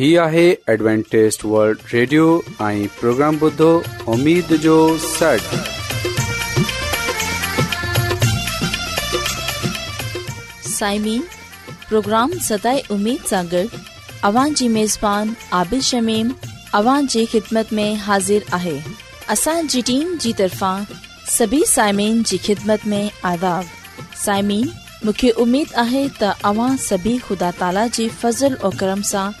هي آهي ॲಡ್وانٽيست world radio ۽ programme بدو اميد جو سٽ سائمين پروگرام ستاي اميد سانڳڙ اوان جي ميزبان عابد شميم اوان جي خدمت ۾ حاضر آهي اسان جي ٽيم جي طرفان سڀي سائمين جي خدمت ۾ آڏو سائمين مونکي اميد آهي ته اوان سڀي خدا تالا جي فضل ۽ کرم سان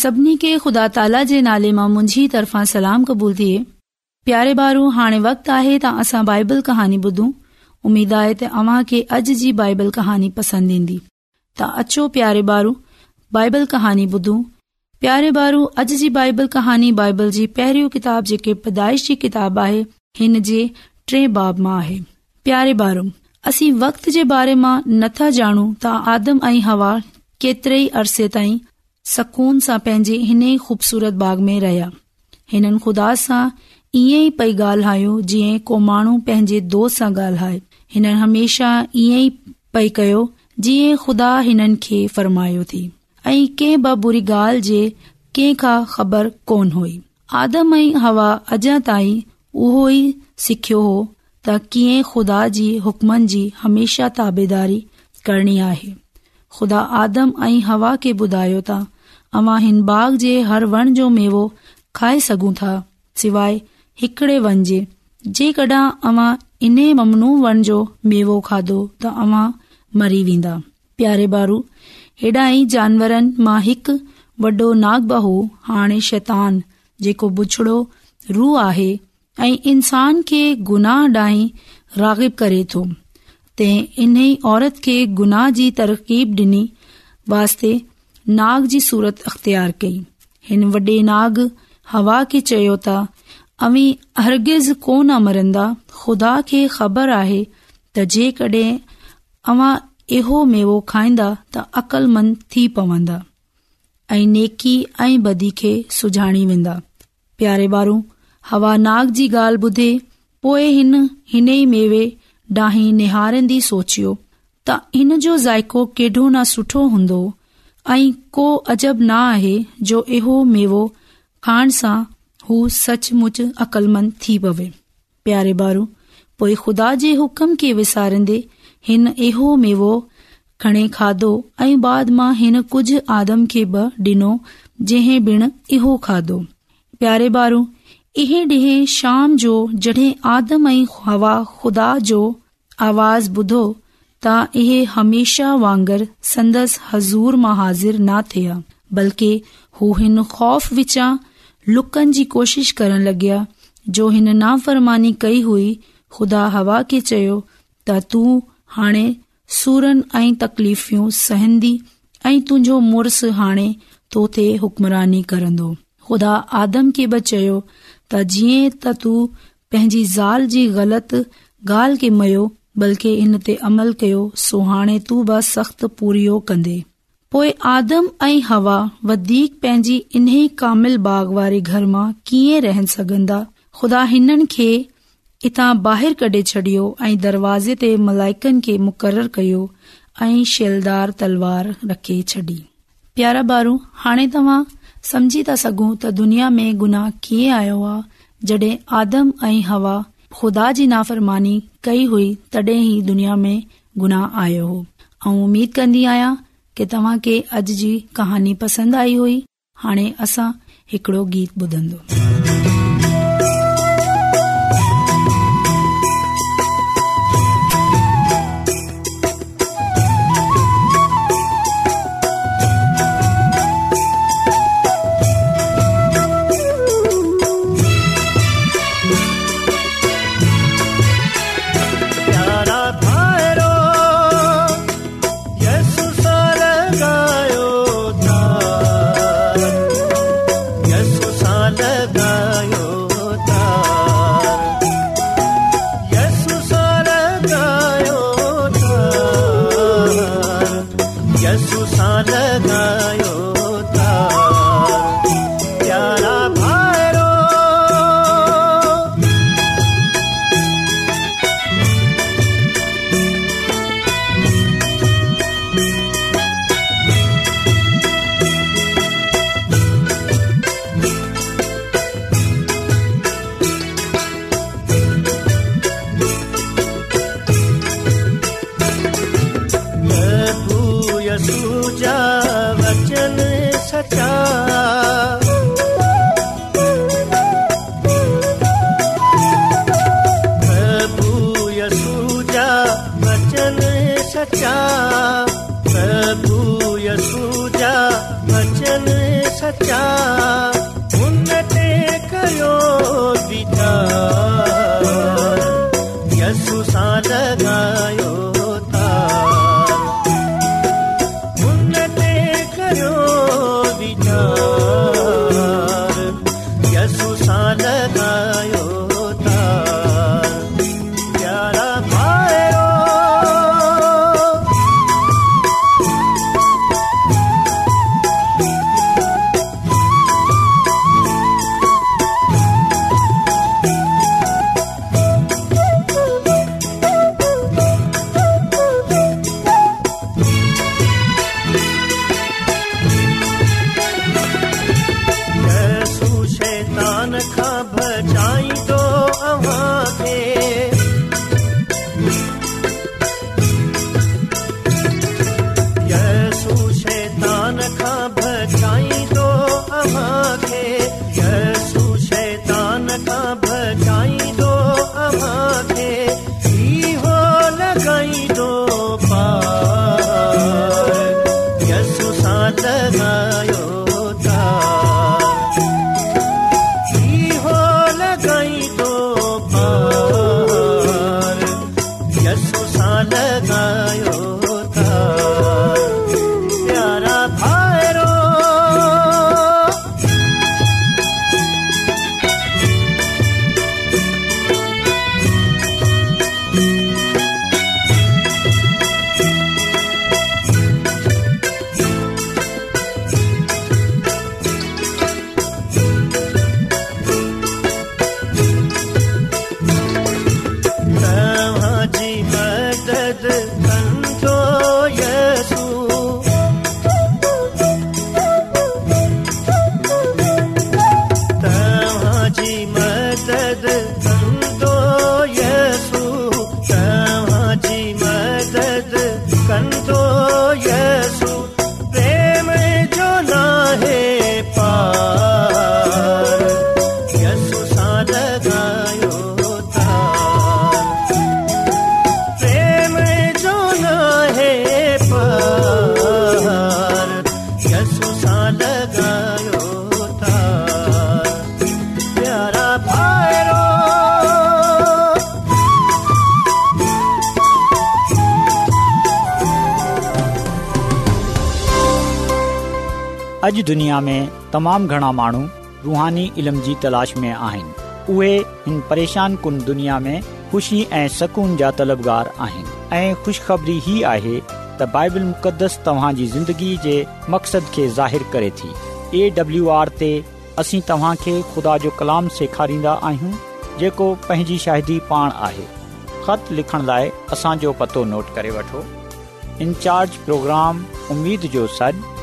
सभिनी खे खुदा ताला जे नाले मां मुंहिजी तरफां सलाम क़बूल थिए प्यारे बारू हाणे वक्त आहे त असां बाइबल कहानी ॿुधूं उमीद आहे त अव्हां खे अॼ जी बाइबल कहानी पसंद ईंदी त अचो प्यारे ॿारू बाइबल कहानी ॿुधूं प्यारे बारू अॼ जी बाइबल कहानी बाइबल जी पहरी किताब जेकी पैदाइश जी किताब आहे हिन जे टे बाब मां आहे प्यारे ॿारू असी वक्त जे बारे मां नथा जानू ता आदम ऐं हवा ई अरसे ताईं सघून सां पंहिंजे हिन खूबसूरत बाग़ में रहिया हिननि खुदा सां ई पई गायूं जीअं को माण्हू पंहिंजे दोस्त सां ॻाल्हाइ हिननि हमेशा इएं ई पई कयो जीअं खुदा हिननि खे फरमायो थी ऐ के बुरी गाल्हि जे कंहिं खां ख़बर कोन हुई आदम ऐं हवा अॼा ताईं उहो ई सिखियो हो त कीअं खुदा जी हुकमनि जी हमेशा ताबेदारी करणी आहे ख़ुदा आदम ऐं हवा खे ॿुधायो त अवां हिन बाग जे हर वण जो मेवो खाए सघूं था सवाइ हिकड़े वन जे जेकॾहिं अवां इन ममनू वण जो मेवो खाधो त अव्हां मरी वेंदा प्यारे बारू हेॾा ई जानवरनि मां हिकु वॾो नाग बाहू हाणे शैतान जेको बुछड़ो रूह आहे ऐं इंसान खे गुनाह डांहि रागिब करे थो तंहिंनह औरत खे गुनाह जी तरक़ीब डि॒नी वास्ते नाग जी सूरत अख़्तियार कई हिन वडे॒ नाग हवा खे चयो त अवी अरगिज़ कोन मरंदा ख़ुदा खे ख़बर आए त जेकड॒हिं अवां अहिड़ो मेवो खाईंदा त अक़लमंद थी पवंदा ऐं नेकी ऐं बदी खे सुञाणी वेंदा प्यारे बारो हवा नाग जी ॻाल्हि ॿुधे पोए हिन ई मेवे डाही निहारंदी सोचियो त हिन जो ज़ाइको केॾो न सुठो हूंदो ऐं को अजब न आहे जो इहो मेवो खाइण सां हू सचमुच अक़लमंद थी पवे प्यारे बारू पोएं खुदा जे विसार्न्न्न्न्न्दे हिन इहो मेवो खणे खाधो ऐ बाद मां हिन कुझ आदम खे बि डि॒नो जंहिं बेण इहो खाधो प्यारे बारू ए ॾिए शाम जो जडे॒ आदम ऐं हवा खुदा जो आवाज़ बुधो त इहे हमेशा वांगर سندس हज़ूर मां हाज़िर न थिया बल्कि हू हिन وچا लुकनि जी कोशिश करण लॻया जो हिन नाफ़रमानी कई हुई खुदा हवा खे चयो त तूं हाणे सुरनि ऐं तकलीफ़ सहन्दी ऐ तुंहिंजो मुड़स हाणे तो थे हुक्मरानी कंदो खुदा आदम खे बि चयो त जीअं त तू पंहिंजी ज़ाल जी ग़लति गाल्हि मयो बल्कि इन ते अमल कयो सो हाणे तू बि सख़्त पूरियो कंदे पोइ आदम ऐं हवा वधीक पंहिंजी इन्ही कामिल बाग़ वारे घर मां कीअं रहन सघंदा खुदा हिननि खे इतां ॿाहिरि कढे छडि॒यो ऐं दरवाज़े ते मलाइकनि खे मुक़ररु कयो ऐं शैलदार तलवार रखे छॾी प्यारा बारू हाणे तव्हां समझी था सघो त दुनिया में गुनाह कीअं आयो आहे जडे॒ आदम ऐं हवा ख़ुदा जी नाफ़रमानी कई हुई तॾहिं ई दुनिया में गुनाह आयो हो ऐं उमीद कन्दी आहियां की खे अॼु जी कहानी पसंद आई हुई हाणे असां हिकड़ो गीत ॿुधंदो अॼु दुनिया में तमामु घणा माण्हू रूहानी इल्म जी तलाश में आहिनि उहे हिन परेशान कुन दुनिया में ख़ुशी ऐं सुकून जा तलबगार आहिनि ऐं ख़ुश ख़बरी ई आहे त बाइबल मुक़दस तव्हांजी ज़िंदगी जे मक़सद खे ज़ाहिर करे थी एडब्लू आर ते असीं तव्हां खे ख़ुदा जो कलाम सेखारींदा आहियूं जेको पंहिंजी शाहिदी पाण आहे ख़त लिखण लाइ असांजो पतो नोट करे वठो इन प्रोग्राम प्रोग्राम जो सॾु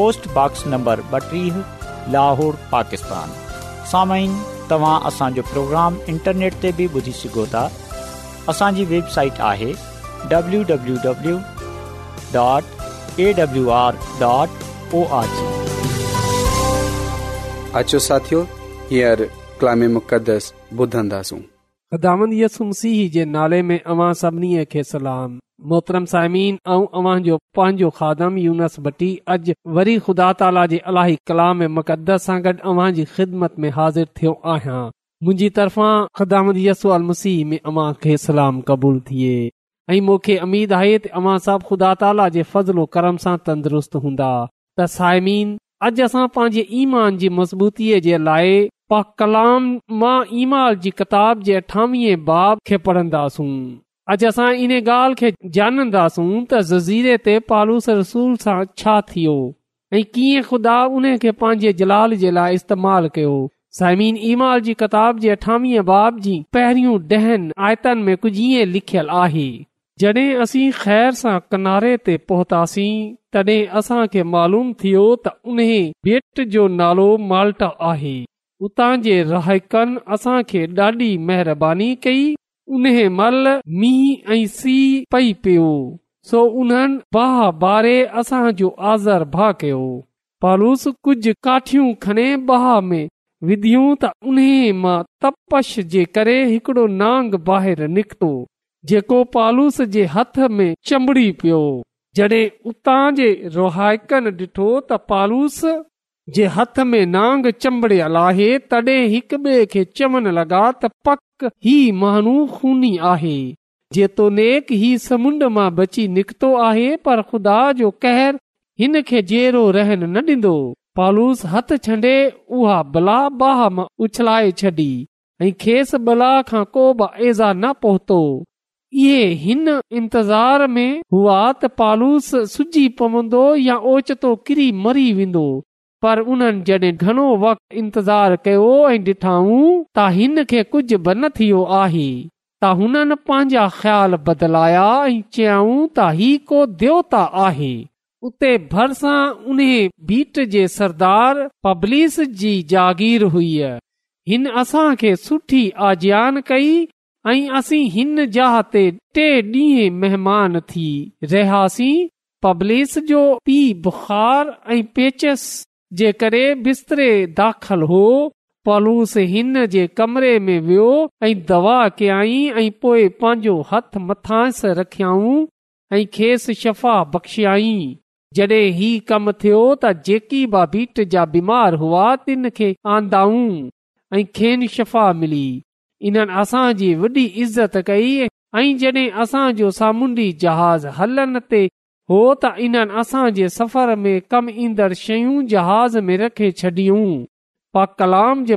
पोस्ट बॉक्स नंबर ॿटीह लाहौर पाकिस्तान सामाइन तव्हां असांजो प्रोग्राम इंटरनेट ते बि ॿुधी सघो था असांजी वेबसाइट आहे मोहतरम साइमीन ऐं अव्हां जो पंहिंजो खादम अॼु वरी ख़ुदा ताला जे अल कलाम सां गॾु अव्हां जी ख़िदमत में हाज़िर थियो आहियां मुंहिंजी तरफ़ां सलाम क़बूल थिए ऐं मूंखे अमीद आहे त अवां साहब ख़ुदा ताला जे फज़लो कर्म सां तंदुरुस्त हूंदा त साइमीन अॼु असां पंहिंजे ईमान जी मज़बूतीअ जे लाइ पा कलाम ईमाल जी किताब जे अठावीह बाब खे पढ़ंदासूं अजु असां इन ॻाल्हि खे ॼाणंदासूं त ज़ज़ीरे ते पालूस रसूल सां छा थियो ऐं कीअं ख़ुदा उन खे पंहिंजे जलाल जे लाइ इस्तेमालु कयो साइमीन ईमाल जी किताब जे अठावीह बाब जी पहरियूं ॾहनि आयतन में कुझु ईअं लिखियलु आहे जॾहिं असीं ख़ैर सां किनारे ते पहुतासीं तॾहिं असां खे मालूम थियो त उन बेट जो नालो माल्टा आहे उतां जे रहकनि असांखे ॾाढी महिरबानी कई मल मीह ऐं सीउ पई पियो सो उन बाह ॿारे असांजो आज़र भा कयो पालूस कुझु काठियूं खणे बाह में विधियूं त उन मां तपश जे करे हिकिड़ो नांग ॿाहिरि निकितो जेको पालूस जे हथ में चमड़ी पियो जॾहिं उतां जे रुहाइकनि ॾिठो त पालूस जे हथ में नांग चंबड़ियल आहे तॾहिं हिकु ॿिए खे चवण लगा॒ा त पक ही माण्हू खूनी आहे जेतोनेक ही समुंड मां बची निकितो आहे पर ख़ुदा जो कहर हिन खे जेरो रहन न डि॒न्दो पालूस हथ छंडे उहा बला बाह मां उछलाए छॾी ऐं खेसि बला खां को बि ऐज़ा न पहुतो इहे हिन इंतज़ार में हुआ त पालूस सुजी पवंदो या ओचितो किरी मरी वेंदो पर उन जॾहिं घणो वक़्त इंतज़ारु कयो ऐं डि॒ऊं त हिन खे कुझ बि न थियो आहे त हुननि पांजा ख़्याल बदिलाया ऐं चयऊं त ही को दोता आहे उते बीट जे सरदार पब्लिस जी जागीर हुआ हिन असां खे सुठी आज्यान कई ऐं असीं हिन जहा ते टे ॾींह महिमान थी रहियासीं पब्लिस जो पीउ बुखार ऐं पेचस जे बिस्तरे दाख़िल हो पलूस हिन जे कमरे में वियो ऐं दवा कयाई ऐं पोइ पंहिंजो हथ मथांस रखियाऊं ऐं खेसि शफ़ा बख़्शय कमु थियो त जेकी बि बीट जा बीमार हुआ तिन खे आंदाऊं ऐं खेन शफ़ा मिली इन्हनि असांजी वॾी इज़त कई ऐं जॾहिं असांजो सामूंडी जहाज़ हलनि ते हो त में कम ईंदड़ जहाज़ में रखे इहो ॻाल्हि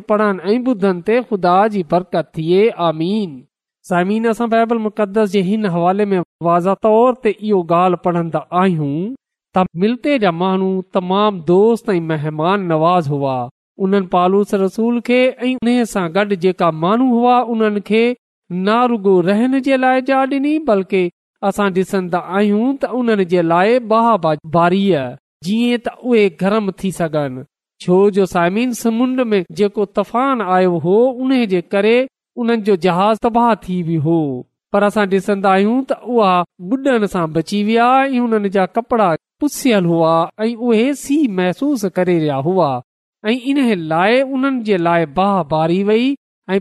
पढ़ंदा आहियूं त मिलते जा माण्हू तमामु दोस्त ऐं महिमान नवाज़ हुआ उन्हनि पालूस रसूल खे ऐं जेका माण्हू हुआ उन्हनि खे नारुगो रहण जे लाइ ॾिनी बल्कि असां डि॒संदा आहियूं त उन्हनि जे लाइ बाह बारी जी त उहे करे उन्हनि जो जहाज़ तबाह थी वियो हो पर असां डि॒सन्दा आहियूं त उआ बुडनि सां बची विया ऐ कपड़ा पुसियल हुआ ऐं उहे सी महसूस करे रहिया हुआ ऐं इन लाइ उन्हनि जे लाइ बाहबारी वई ऐं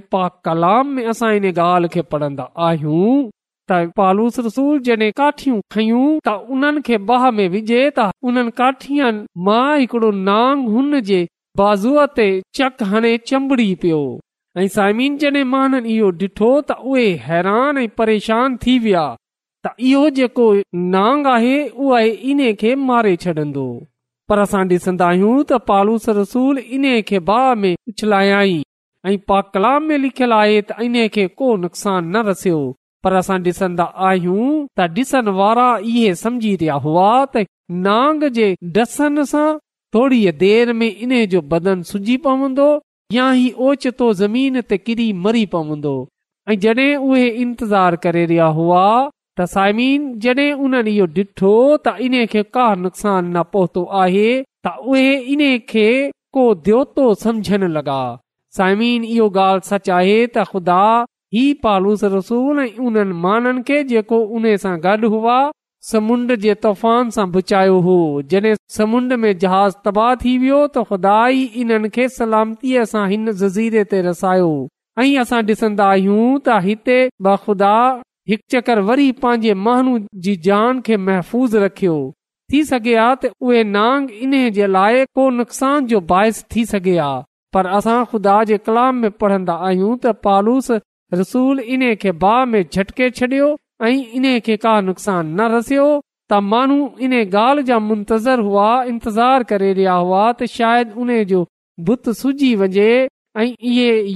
कलाम में असां इन ॻाल्हि खे पढ़न्दा आहियूं त पालूस रसूल जडे॒ काठियूं खयूं त उन्हनि खे बाह में विझे त उन्हनि काठियनि मां हिकड़ो नांग हुन जे बाज़ूअ ते चक हणे चंबड़ी पियो ऐं साइमी इहो डि॒ठो त उहे हैरान ऐं परेशान थी विया त इहो जेको नांग आहे उहे इन्हे खे मारे छॾंदो पर असां डि॒सन्दा आहियूं त पालूस रसूल इन्हे खे बाह में उछलायाई पुछलाय पा कलाम में लिखियल आहे त इन्हे खे को नुक़सान न रसियो पर असां डि॒सन्दा आहियूं त ॾिसण वारा इहे समुझी रहिया हुआ जो बदन सूजी पवंदो या जॾहिं उहे इंतज़ार करे रहिया हुआ त सायमन जॾहिं उन्हनि इहो ॾिठो त इन खे का नुक़सान पहुतो आहे त उहे इन खे को दोतो समझन लॻा सायमीन इहो ॻाल्हि सच आहे त ख़ुदा ही पालूस रसूल उन्हनि माननि खे जेको उन सां गॾु हुआ समुंड जे तूफ़ान सां बचायो हो समुंड में जहाज़ तबाह थी वियो त ख़ुदा ई हिन सलामतीअ सां हिन जज़ीरे ते रसायो ऐं असां डि॒सन्दन्न्न्न्दा आहियूं त हिते बख़ुदा हिकु चकर वरी पंहिंजे महानू जी जान खे महफ़ूज़ रखियो थी सघे आ त उहे नांग इन जे लाइ को नुक़सान जो बाहिस थी सघे आ पर असां खुदा जे कलाम में पढ़ंदा आहियूं त पालूस रसूल इन खे बाह में झटके छॾियो ऐं इन खे का नुक़सान न रसियो त माण्हू इन ॻाल्हि जा मुंतज़र हुआ इंतज़ार करे रहिया हुआ जो बुत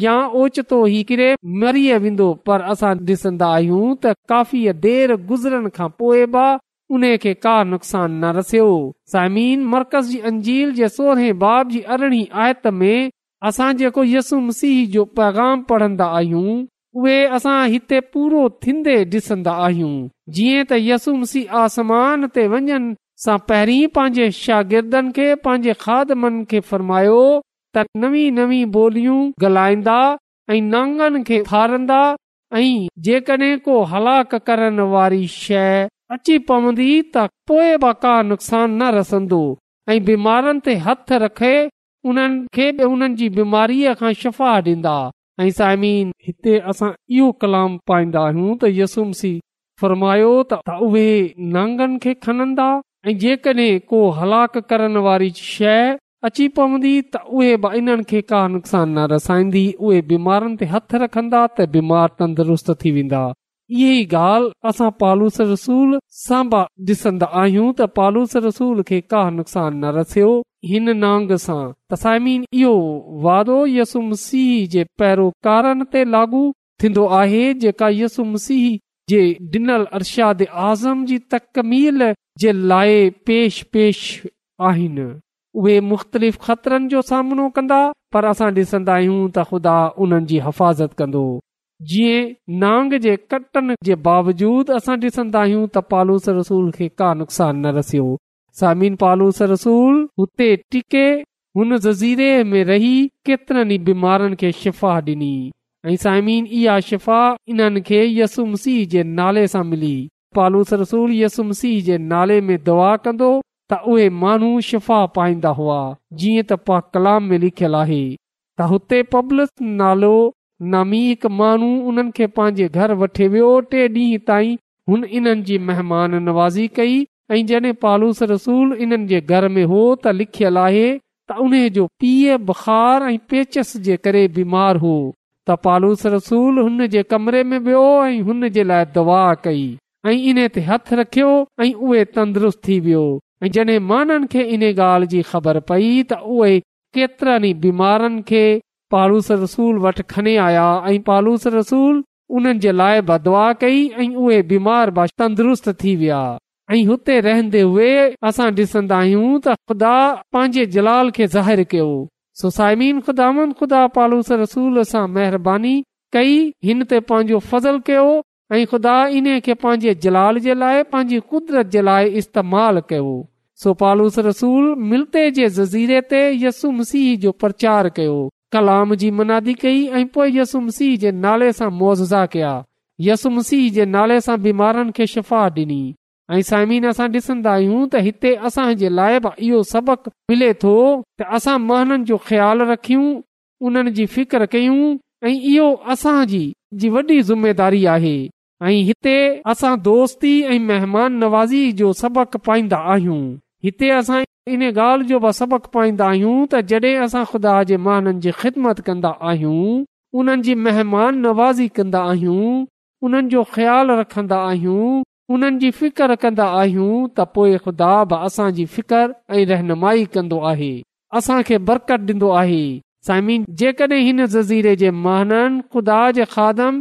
या ओचितो किरे मरी ईंदो पर असां डि॒संदा आहियूं त काफ़ी देर गुज़रनि खां पोए बि उन खे का नुक़सान न साईमीन मरकज़ जी अंजील जे सोरहें बाब जी अर आयत में असां जेको यस मसीह जो पैगाम पढ़ंदा आहियूं उहे हिते पूरो थींदे ॾिसंदा आहियूं जीअं त यसुमसी आसमान ते वञनि सां पहिरीं पंहिंजे शागिर्दनि खे पंहिंजे खाद मन खे फरमायो त नवी नवी बोलियूं ॻाल्हाईंदा ऐं नांगनि खे खारंदा ऐं जेकॾहिं को हलाक करण वारी शइ अची पवंदी त पोइ बि का नुक़सान न रसंदो ऐं बीमारनि ते हथ रखे उन्हनि खे बि उन्हनि जी बीमारीअ खां शफ़ा ॾींदा ऐं साइमीन हिते असां इहो कलाम पाईंदा आहियूं त यसुमसी फ़र्मायो त उहे नांगनि खे खनंदा ऐं जेकड॒हिं को हलाक करण वारी शइ अची पवंदी त उहे बि इन्हनि खे का नुक़सान न रसाईंदी उहे बीमारनि ते हथु रखंदा त बीमार तंदुरुस्त थी वेंदा पालूस रसूल सां बि डि॒सन्दा आहियूं त पालूस रसूल खे का नुक़सान न नांग नुक़सानु सीह जे पहिरो कार ते लागू थींदो आहे जेका यसुम सीह जे डि॒नल अरशाद आज़म जी तकमील जे लाइ पेश पेश आहिनि उहे मुख़्तलिफ़ ख़तरनि जो सामनो कन्दा पर असां डि॒संदा आहियूं त ख़ुदा उन्हनि जी हिफ़ाज़त कंदो जीअं नांग जे कटन जे बावजूद असां ॾिसन्दा आहियूं त पालूस खे का नुक़सान न रसियो सामिन पालूस रसूल टिके हुन जज़ीरे में रही केतिरनि बीमारनि खे शिफ़ा ॾिनी ऐं साइमीन इहा शिफ़ा इन्हनि खे यसुम सीह जे नाले सां मिली पालूस रसूल यसु मसीह जे नाले में दुआ कंदो त उहे माण्हू शिफ़ा पाईंदा हुआ जीअं त पा कलाम में लिखियलु आहे त हुते पब्लिक नालो नाम माण्हू उन्हनि खे पंहिंजे घर वठी वियो टे ॾींहं ताईं हुन इनमान नवाज़ी कई ऐं जॾहिं पालूस रसूल इन त लिखियल आहे त उन जो बीमार हो त पालूस रसूल हुन जे कमरे में वियो ऐं हुन जे लाइ दवा कई ऐं इन ते हथ रखियो ऐं उहे तंदुरुस्त थी वियो ऐं जॾहिं माननि खे इन ॻाल्हि जी ख़बर पई त उहे केतिरनि बीमारनि खे पालूस रसूल वटि खने आया ऐं पालूस रसूल उन्हनि जे लाइ बदवा कई ऐं उहे तंदुरुस्त थी विया ऐं हुते रहंदे आहियूं महिरबानी कई हिन ते पंहिंजो फज़ल कयो ऐं ख़ुदा इन खे पंहिंजे जलाल जे लाइ पंहिंजी कुदरत जे लाइ इस्तेमाल कयो सो पालूस रसूल मिलते जे जज़ीरे ते यसु मसीह जो प्रचार कयो कलाम जी मनादी कई ऐं पोइ यसम सिह जे नाले सां मुआज़ा कया यसु मसीह जे नाले सां बीमारनि खे शिफ़ा ॾिनी ऐं साइमीन सां ॾिसंदा आहियूं त हिते असां लाइ बि इहो सबक मिले थो त असां महननि जो ख़्याल रखियूं उन्हनि जी फिकर कयूं ऐं इहो असांजी वॾी ज़िमेदारी आहे ऐं हिते असां दोस्ती ऐं महिमान नवाज़ी जो सबक पाईंदा आहियूं हिते असां इन ॻाल्हि जो बि सबक़ु पाईंदा आहियूं त जॾहिं असां ख़ुदा जे महाननि जी ख़िदमत कंदा आहियूं उन्हनि जी महिमान नवाज़ी कंदा आहियूं उन्हनि जो ख़्यालु रखंदा आहियूं उन्हनि जी फिकर कंदा आहियूं त ख़ुदा बि असांजी फिकर ऐं रहनुमाई कंदो आहे असांखे बरकत ॾींदो आहे साईमीन जेकॾहिं हिन जज़ीरे जे महाननि ख़ुदा जे खादम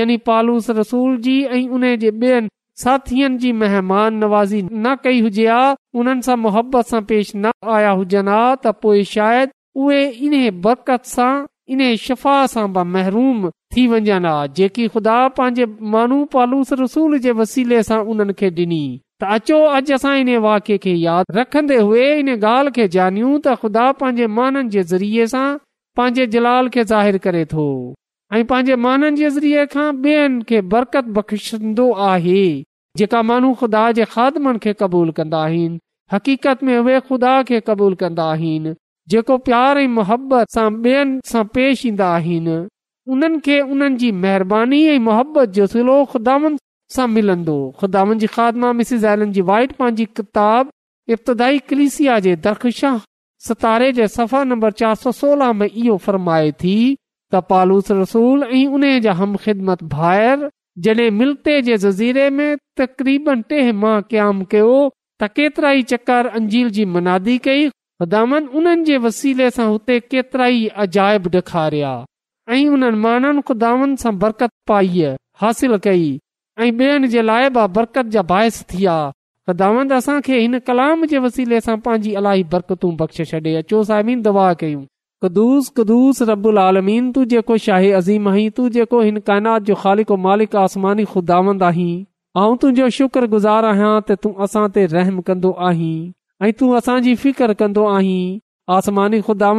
यानी पालूस रसूल जी ऐं उन जे ॿियनि साथियनि जी महिमान नवाज़ी न कई हुजे आ उन्हनि सां मुहबत सां पेश न आया हुजनि हा त पोए शायदि उहे इन्हे बरकत सां इन शफ़ा सां महरूम थी वञनि आ जेकी ख़ुदा पंहिंजे मानू पालूस रसूल जे वसीले सां उन्हनि खे डि॒नी त अचो अॼु असां इन वाक्य खे यादि रखन्दे हुए इन गाल्हि खे जानियूं त ख़ुदा पंहिंजे माननि जे ज़रिये सां पंहिंजे जलाल खे ज़ाहिर करे थो ऐं पंहिंजे माननि जे ज़रिये खां ॿेअनि खे बरकत बख़ीशंदो आहे जेका माण्हू ख़ुदा जे ख़ादमनि खे क़बूल कंदा हक़ीक़त में उहे ख़ुदा खे क़बूल कंदा आहिनि जेको प्यार ऐं मुहबत सां ॿियनि सां पेश ईंदा आहिनि उन्हनि खे उन्हनि जी महिरबानी ऐं जो सिलो खुदा मिलंदो खुदानि जे ख़ादमा एलन ज़ाल वाइट पंहिंजी किताब इब्ताई कृषा सतारे जे सफ़ा नंबर चार सौ सोलह में इहो फरमाए थी तपालूस रसूल ऐं उन जा हम ख़िदमत जॾहिं मिलते जे जज़ीरे में तक़रीबन टे माह क़ कयाम कयो त केतरा ई चकर अंजील जी मनादी कई रदाम जे वसीले सां हुते केतिरा ई अजायब डे॒खारिया ऐं उन्हनि माण्हुनि ख़ुदानि सां बरकत पाई हासिल कई ऐं ॿियनि जे लाइ बि बरकत जा बाहिस थी हदावन असां खे हिन कलाम जे वसीले सां पांहिंजी अलाई बरकतू बख़्श छॾे अचो साहिब दवा कयूं रहम कंदो आहीं फिकर कंदो आहीं आसमानी खुदा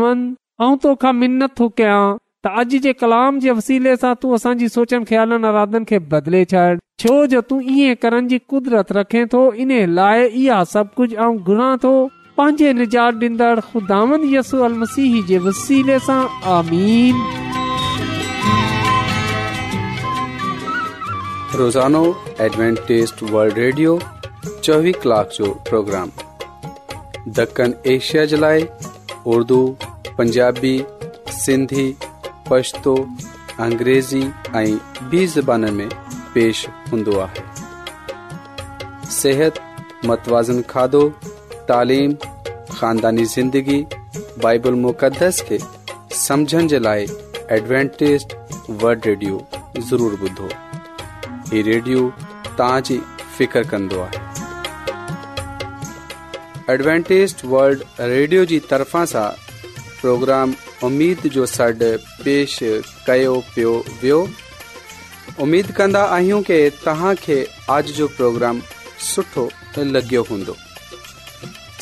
तोखा मिनत थो कयां त अॼु जे कलाम जे वसीले सां तूं असांजी सोचनि खे बदिले छॾ छो जो तूं ईअं करण जी कुदरत रखे थो इन लाइ इहा सभु कुझु चोवीह कलाक जो प्रोग्राम दखण एशिया जे लाइ उर्दू पंजाबी सिंधी पछतो अंग्रेज़ी ऐं बि ज़बान में पेश हूंदो आहे सिहत मतवाज़न खाधो तालीम ख़ानदानी ज़िंदगी बाइबल मुक़दस के समझन जे लाइ एडवेंटेज़ वल्ड रेडियो ضرور ॿुधो हीउ रेडियो तव्हां فکر फ़िकर कन्दो आहे एडवेंटेज़ वल्ड रेडियो जी तरफ़ां सां प्रोग्राम उमीद जो सॾ पेश कयो पियो वियो उमेद कि तव्हां जो प्रोग्राम सुठो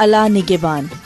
अला निगान